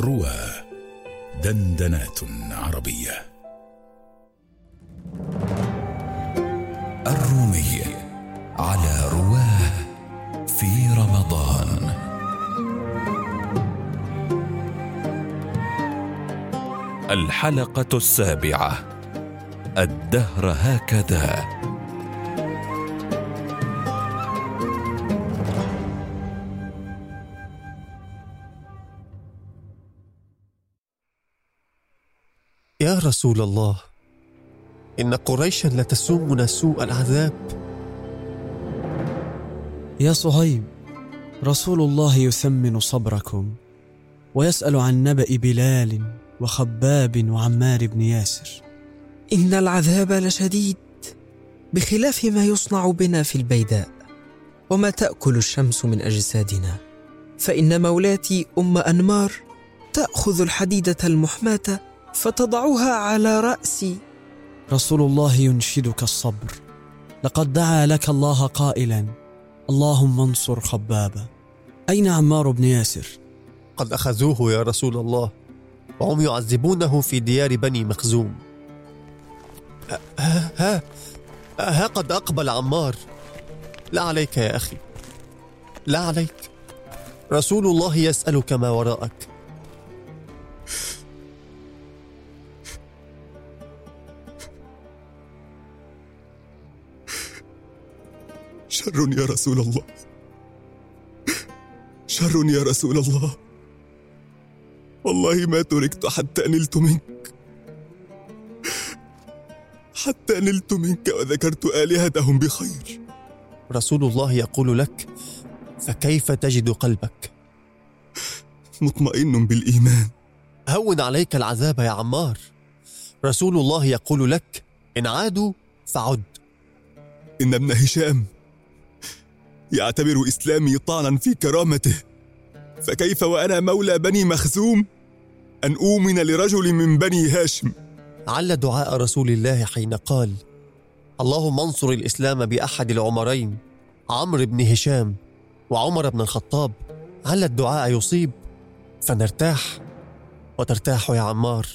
روى دندنات عربية. الرومي على رواه في رمضان. الحلقة السابعة. الدهر هكذا. يا رسول الله إن قريشا لتسومنا سوء العذاب. يا صهيب رسول الله يثمن صبركم ويسأل عن نبأ بلال وخباب وعمار بن ياسر. إن العذاب لشديد بخلاف ما يصنع بنا في البيداء وما تأكل الشمس من أجسادنا. فإن مولاتي أم أنمار تأخذ الحديدة المحماة فتضعها على رأسي. رسول الله ينشدك الصبر. لقد دعا لك الله قائلا اللهم انصر خبابا أين عمار بن ياسر؟ قد أخذوه يا رسول الله وهم يعذبونه في ديار بني مخزوم. ها ها ها قد أقبل عمار. لا عليك يا أخي لا عليك. رسول الله يسألك ما وراءك. شر يا رسول الله. شر يا رسول الله. والله ما تركت حتى نلت منك. حتى نلت منك وذكرت آلهتهم بخير. رسول الله يقول لك فكيف تجد قلبك? مطمئن بالإيمان. هون عليك العذاب يا عمار. رسول الله يقول لك إن عادوا فعد. إن ابن هشام يعتبر إسلامي طعنا في كرامته. فكيف وأنا مولى بني مخزوم أن أؤمن لرجل من بني هاشم؟ عل دعاء رسول الله حين قال اللهم انصر الإسلام بأحد العمرين عمرو بن هشام وعمر بن الخطاب. عل الدعاء يصيب؟ فنرتاح. وترتاح يا عمار.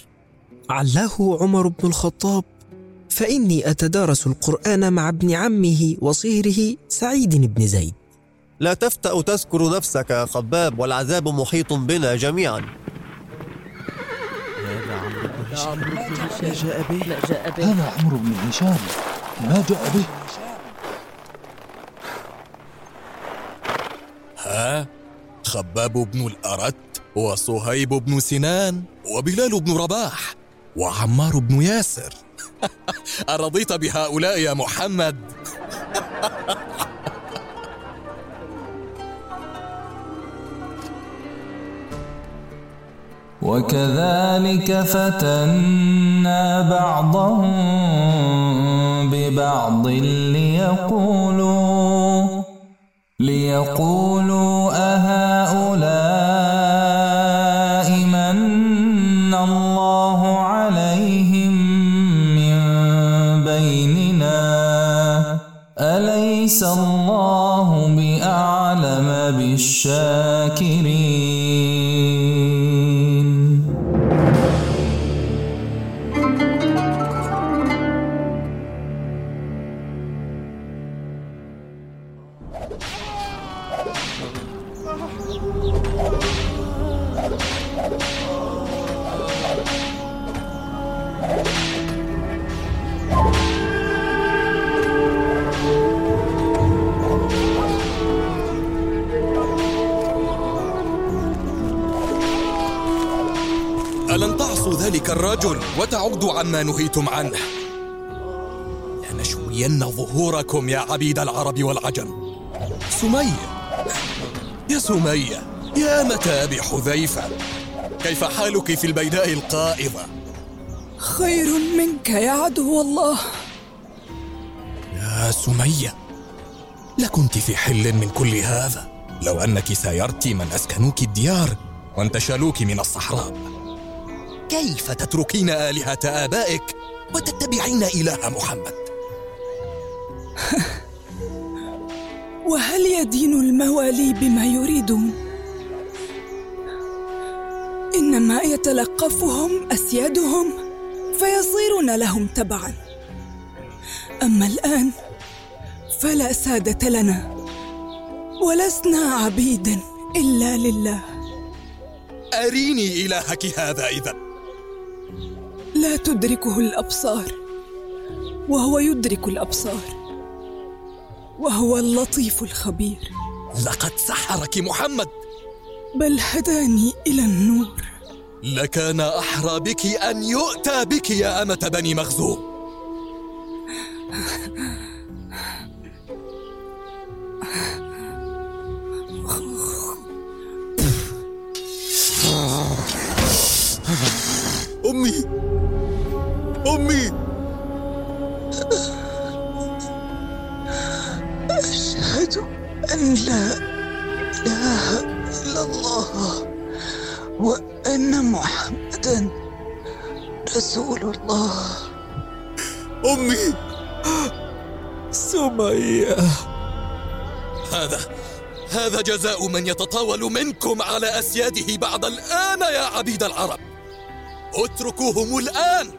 علاه عمر بن الخطاب. فإني أتدارس القرآن مع ابن عمه وصهره سعيد بن زيد. لا تفتأ تذكر نفسك يا خباب والعذاب محيط بنا جميعا. هذا عمرو بن هشام. ما جاء به؟ ها؟ خباب بن الأرت وصهيب بن سنان وبلال بن رباح وعمار بن ياسر. أرضيت بهؤلاء يا محمد؟ وكذلك فتنا بعضهم ببعض ليقولوا ليقولوا أهؤلاء من الله؟ بالشاكرين ذلك الرجل وتعودوا عما نهيتم عنه. لنشوين ظهوركم يا عبيد العرب والعجم. سمية. يا سمية يا متى بحذيفة كيف حالك في البيداء القائضة خير منك يا عدو الله. يا سمية لكنت في حل من كل هذا. لو أنك سايرت من أسكنوك الديار وانتشلوك من الصحراء. كيف تتركين آلهة آبائك وتتبعين إله محمد؟ وهل يدين الموالي بما يريدون؟ إنما يتلقفهم أسيادهم فيصيرون لهم تبعا. أما الآن فلا سادة لنا ولسنا عبيدا إلا لله. أريني إلهك هذا إذا. لا تدركه الأبصار وهو يدرك الأبصار وهو اللطيف الخبير. لقد سحرك محمد. بل هداني إلى النور. لكان أحرى بك أن يؤتى بك يا أمة بني مخزوم أشهد أن لا إله إلا الله وأن محمدا رسول الله. أمي سمية. هذا هذا جزاء من يتطاول منكم على أسياده بعد الآن يا عبيد العرب. اتركوهم الآن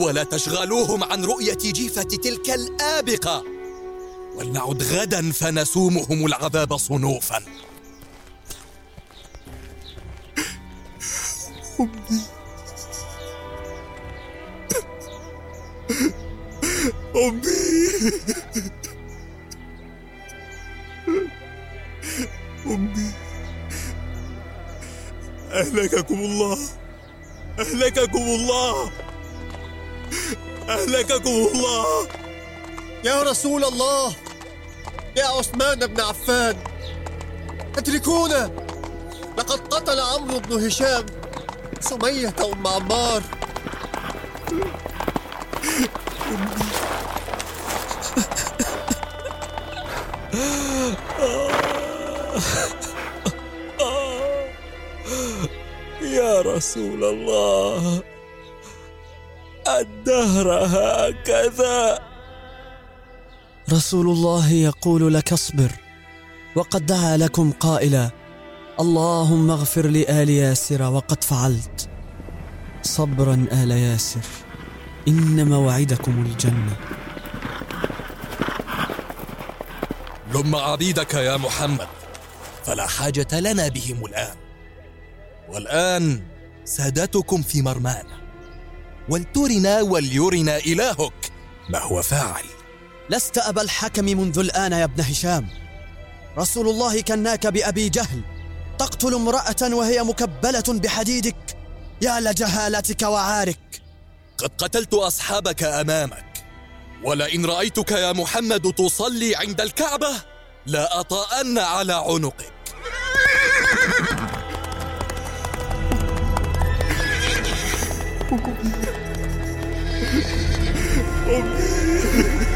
ولا تشغلوهم عن رؤية جيفة تلك الآبقة. ولنعد غدا فنسومهم العذاب صنوفا. أمي. أمي. أمي أهلككم الله. أهلككم الله. أهلككم الله. يا رسول الله. يا عثمان بن عفان اتركونا لقد قتل عمرو بن هشام سمية أم عمار. يا رسول الله الدهر هكذا. رسول الله يقول لك اصبر وقد دعا لكم قائلا اللهم اغفر لآل ياسر وقد فعلت. صبرا آل ياسر إن موعدكم الجنة. لم عبيدك يا محمد فلا حاجة لنا بهم الآن. والآن سادتكم في مرمانا ولترنا وليرنا إلهك ما هو فاعل. لست أبا الحكم منذ الآن يا ابن هشام. رسول الله كناك بأبي جهل. تقتل امرأة وهي مكبلة بحديدك. يا لجهالتك وعارك. قد قتلت أصحابك أمامك. ولئن رأيتك يا محمد تصلي عند الكعبة لا أطأن على عنقك.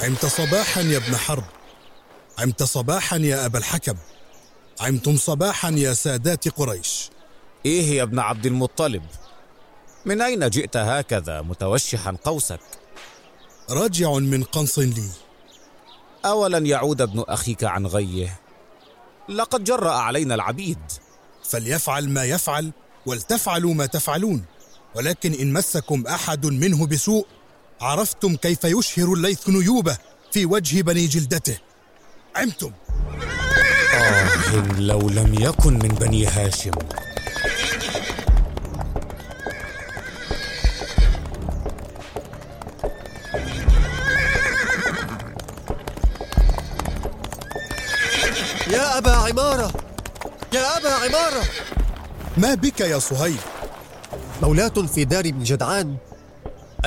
عمت صباحا يا ابن حرب. عمت صباحا يا أبا الحكم. عمتم صباحا يا سادات قريش. إيه يا ابن عبد المطلب؟ من أين جئت هكذا متوشحا قوسك؟ راجع من قنص لي. أولن يعود ابن أخيك عن غيه؟ لقد جرأ علينا العبيد. فليفعل ما يفعل ولتفعلوا ما تفعلون. ولكن إن مسكم أحد منه بسوء عرفتم كيف يشهر الليث نيوبة في وجه بني جلدته. عمتم. آه لو لم يكن من بني هاشم. يا أبا عمارة يا أبا عمارة. ما بك يا صهيب مولاة في دار بن جدعان.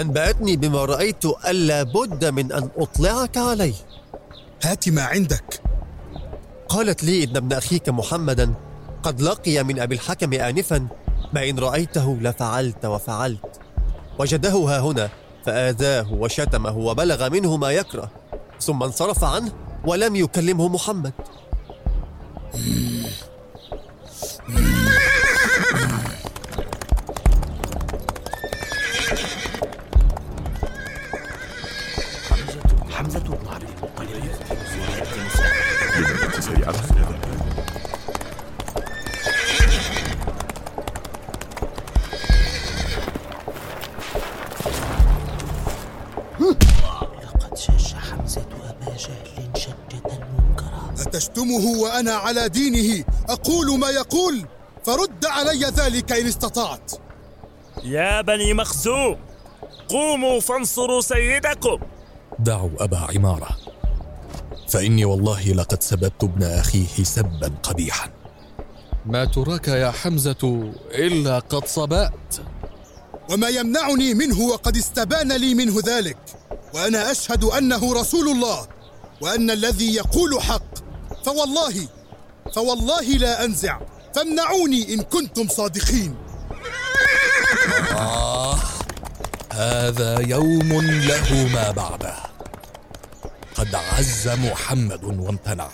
أنبأتني بما رأيت ألا بد من أن أطلعك عليه. هات ما عندك. قالت لي إن ابن أخيك محمدا قد لقي من أبي الحكم آنفا ما إن رأيته لفعلت وفعلت. وجده ها هنا فآذاه وشتمه وبلغ منه ما يكره. ثم انصرف عنه ولم يكلمه محمد. أتشتمه وأنا على دينه. أقول ما يقول فرد علي ذلك إن استطعت. يا بني مخزوم قوموا فانصروا سيدكم. دعوا أبا عمارة. فإني والله لقد سببت ابن أخيه سبا قبيحا. ما تراك يا حمزة إلا قد صبأت. وما يمنعني منه وقد استبان لي منه ذلك. وأنا أشهد أنه رسول الله وأن الذي يقول حق. فوالله فوالله لا أنزع. فامنعوني إن كنتم صادقين. آه هذا يوم له ما بعده. قد عز محمد وامتنع.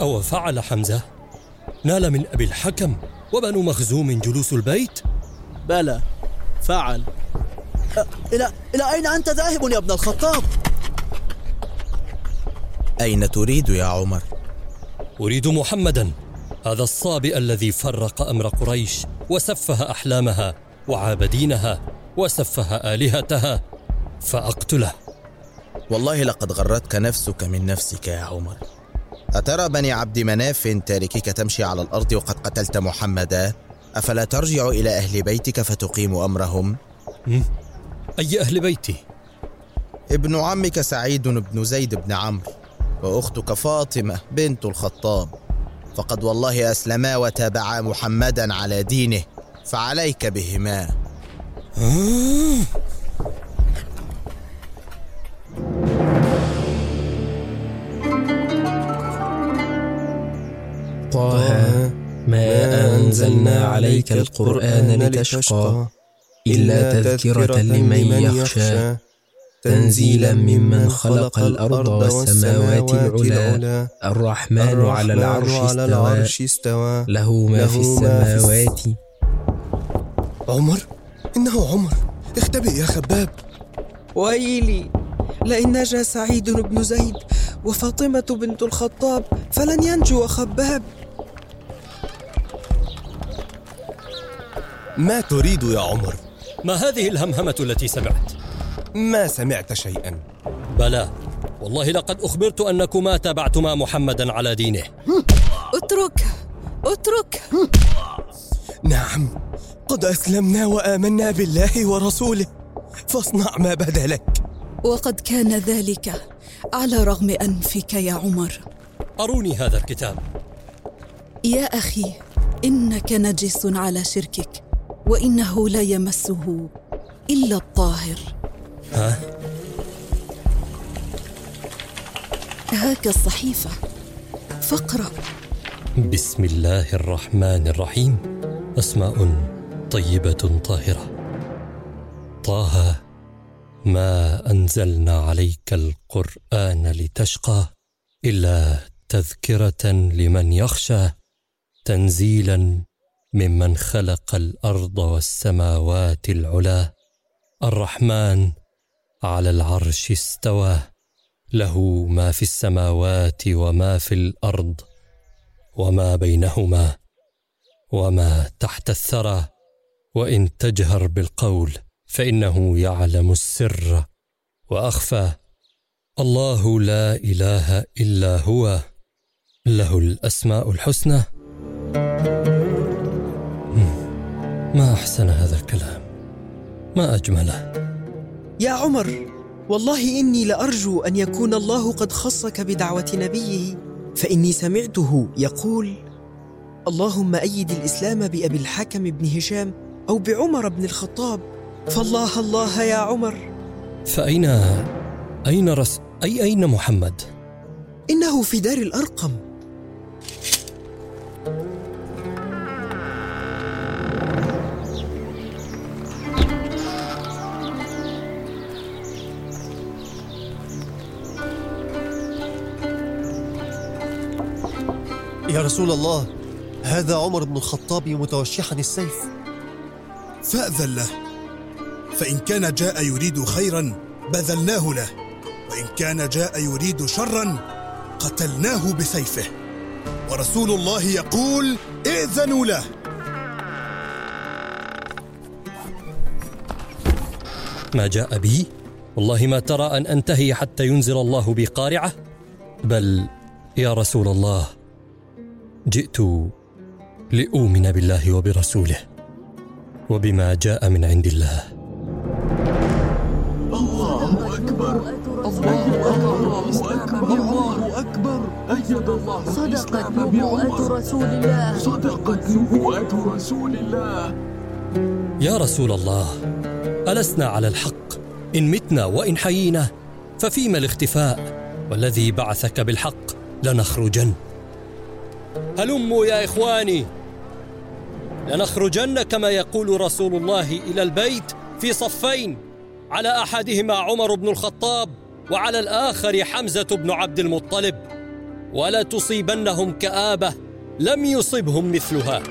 أو فعل حمزة؟ نال من أبي الحكم وبنو مخزوم جلوس البيت؟ بلى. فعل إلى إلى أين أنت ذاهب يا ابن الخطاب؟ أين تريد يا عمر؟ أريد محمدا هذا الصابئ الذي فرق أمر قريش وسفه أحلامها وعابدينها وسفه آلهتها فأقتله والله لقد غرتك نفسك من نفسك يا عمر أترى بني عبد مناف تاركيك تمشي على الأرض وقد قتلت محمدا أفلا ترجع إلى أهل بيتك فتقيم أمرهم؟ أي أهل بيتي؟ ابن عمك سعيد بن زيد بن عمرو وأختك فاطمة بنت الخطاب فقد والله أسلما وتابعا محمدا على دينه فعليك بهما أنزلنا عليك القرآن لتشقى إلا تذكرة لمن يخشى. تنزيلا ممن خلق الأرض والسماوات العلى. الرحمن على العرش استوى. له ما في السماوات. عمر؟ إنه عمر. اختبئ يا خباب. ويلي لئن نجا سعيد بن زيد وفاطمة بنت الخطاب فلن ينجو خباب. ما تريد يا عمر؟ ما هذه الهمهمة التي سمعت؟ ما سمعت شيئا. بلى. والله لقد أخبرت أنكما تابعتما محمدا على دينه. اترك. اترك. نعم. قد أسلمنا وآمنا بالله ورسوله. فاصنع ما بدا لك وقد كان ذلك على رغم أنفك يا عمر. أروني هذا الكتاب. يا أخي إنك نجس على شركك. وإنه لا يمسه إلا الطاهر. ها؟ هاك الصحيفة. فاقرأ. بسم الله الرحمن الرحيم. أسماء طيبة طاهرة. طه ما أنزلنا عليك القرآن لتشقى إلا تذكرة لمن يخشى تنزيلا ممن خلق الأرض والسماوات العلا. الرحمن على العرش استوى. له ما في السماوات وما في الأرض وما بينهما وما تحت الثرى. وإن تجهر بالقول فإنه يعلم السر وأخفى. الله لا إله إلا هو. له الأسماء الحسنى. ما أحسن هذا الكلام. ما أجمله. يا عمر والله إني لأرجو أن يكون الله قد خصك بدعوة نبيه. فإني سمعته يقول اللهم أيد الإسلام بأبي الحكم بن هشام أو بعمر بن الخطاب. فالله الله يا عمر. فأين أين رس أي أين محمد؟ إنه في دار الأرقم. يا رسول الله هذا عمر بن الخطاب متوشحا السيف. فأذن له. فإن كان جاء يريد خيرا بذلناه له. وإن كان جاء يريد شرا قتلناه بسيفه. ورسول الله يقول ائذنوا له. ما جاء بي؟ والله ما ترى أن أنتهي حتى ينزل الله بي قارعه بل يا رسول الله جئت لأؤمن بالله وبرسوله وبما جاء من عند الله. الله أكبر. الله أكبر. الله أكبر أيد الله صدقت نبوءة رسول الله. صدقت نبوءة رسول الله. يا رسول الله ألسنا على الحق. إن متنا وإن حيينا ففيما الاختفاء والذي بعثك بالحق لنخرجن. هلموا يا إخواني. لنخرجن كما يقول رسول الله إلى البيت في صفين على أحدهما عمر بن الخطاب وعلى الآخر حمزة بن عبد المطلب. ولا تصيبنهم كآبة لم يصبهم مثلها.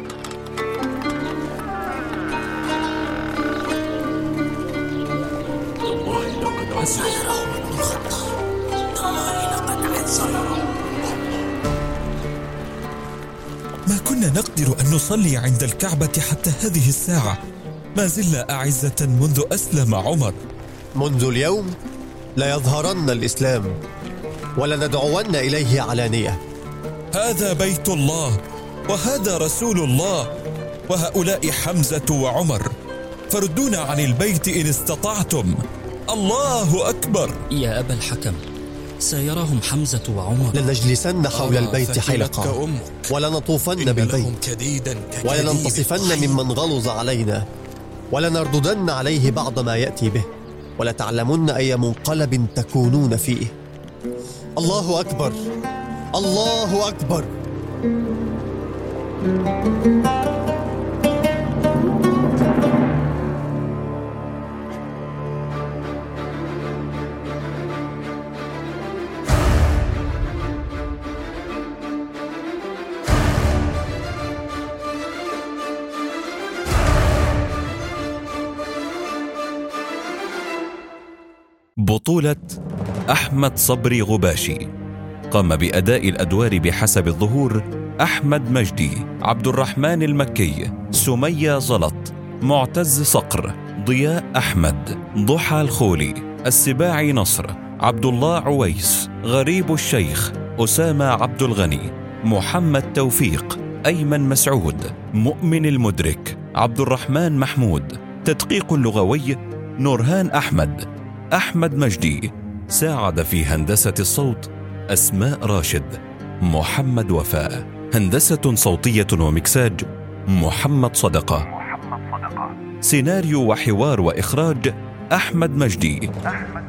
والله لقد عمر بن الخطاب. والله لقد عزل كنا نقدر أن نصلي عند الكعبة حتى هذه الساعة. ما زلنا أعزة منذ أسلم عمر. منذ اليوم ليظهرن الإسلام ولندعون إليه علانية. هذا بيت الله وهذا رسول الله وهؤلاء حمزة وعمر. فردونا عن البيت إن استطعتم. الله أكبر. يا أبا الحكم سيراهم حمزة وعمر. لنجلسن حول البيت حلقة ولنطوفن بالبيت ولننتصفن ممن غلظ علينا. ولنرددن عليه بعض ما يأتي به. ولتعلمن أي منقلب تكونون فيه. الله أكبر. الله أكبر. بطولة أحمد صبري غباشي. قام بأداء الأدوار بحسب الظهور أحمد مجدي عبد الرحمن المكي سمية زلط معتز صقر ضياء أحمد ضحى الخولي السباعي نصر عبد الله عويس غريب الشيخ أسامة عبد الغني محمد توفيق أيمن مسعود مؤمن المدرك عبد الرحمن محمود. تدقيق لغوي نورهان أحمد. أحمد مجدي ساعد في هندسة الصوت أسماء راشد محمد وفاء. هندسة صوتية ومكساج محمد صدقة. سيناريو وحوار وإخراج أحمد مجدي. أحمد